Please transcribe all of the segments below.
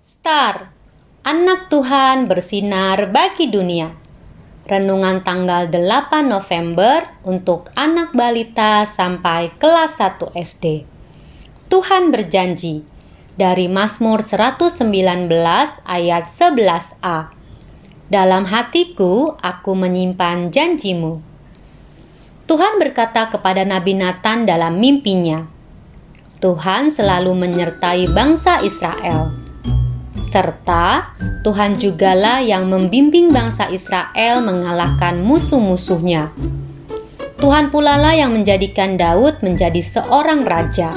Star, anak Tuhan bersinar bagi dunia. Renungan tanggal 8 November untuk anak balita sampai kelas 1 SD. Tuhan berjanji dari Mazmur 119 ayat 11a. Dalam hatiku aku menyimpan janjimu. Tuhan berkata kepada Nabi Nathan dalam mimpinya, Tuhan selalu menyertai bangsa Israel. Serta Tuhan jugalah yang membimbing bangsa Israel mengalahkan musuh-musuhnya. Tuhan pula lah yang menjadikan Daud menjadi seorang raja.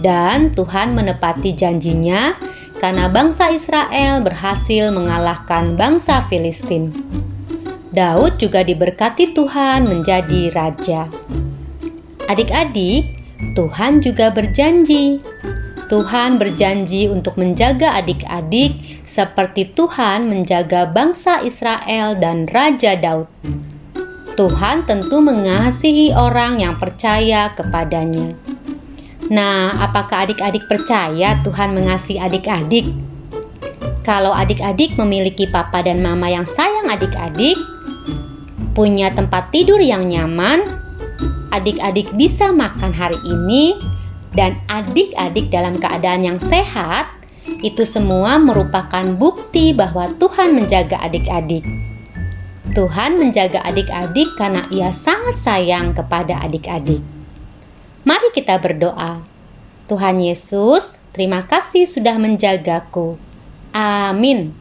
Dan Tuhan menepati janjinya karena bangsa Israel berhasil mengalahkan bangsa Filistin. Daud juga diberkati Tuhan menjadi raja. Adik-adik, Tuhan juga berjanji. Tuhan berjanji untuk menjaga adik-adik seperti Tuhan menjaga bangsa Israel dan Raja Daud. Tuhan tentu mengasihi orang yang percaya kepadanya. Nah, apakah adik-adik percaya Tuhan mengasihi adik-adik? Kalau adik-adik memiliki papa dan mama yang sayang adik-adik, punya tempat tidur yang nyaman, adik-adik bisa makan hari ini, dan adik-adik dalam keadaan yang sehat, itu semua merupakan bukti bahwa Tuhan menjaga adik-adik. Tuhan menjaga adik-adik karena Ia sangat sayang kepada adik-adik. Mari kita berdoa. Tuhan Yesus, terima kasih sudah menjagaku. Amin.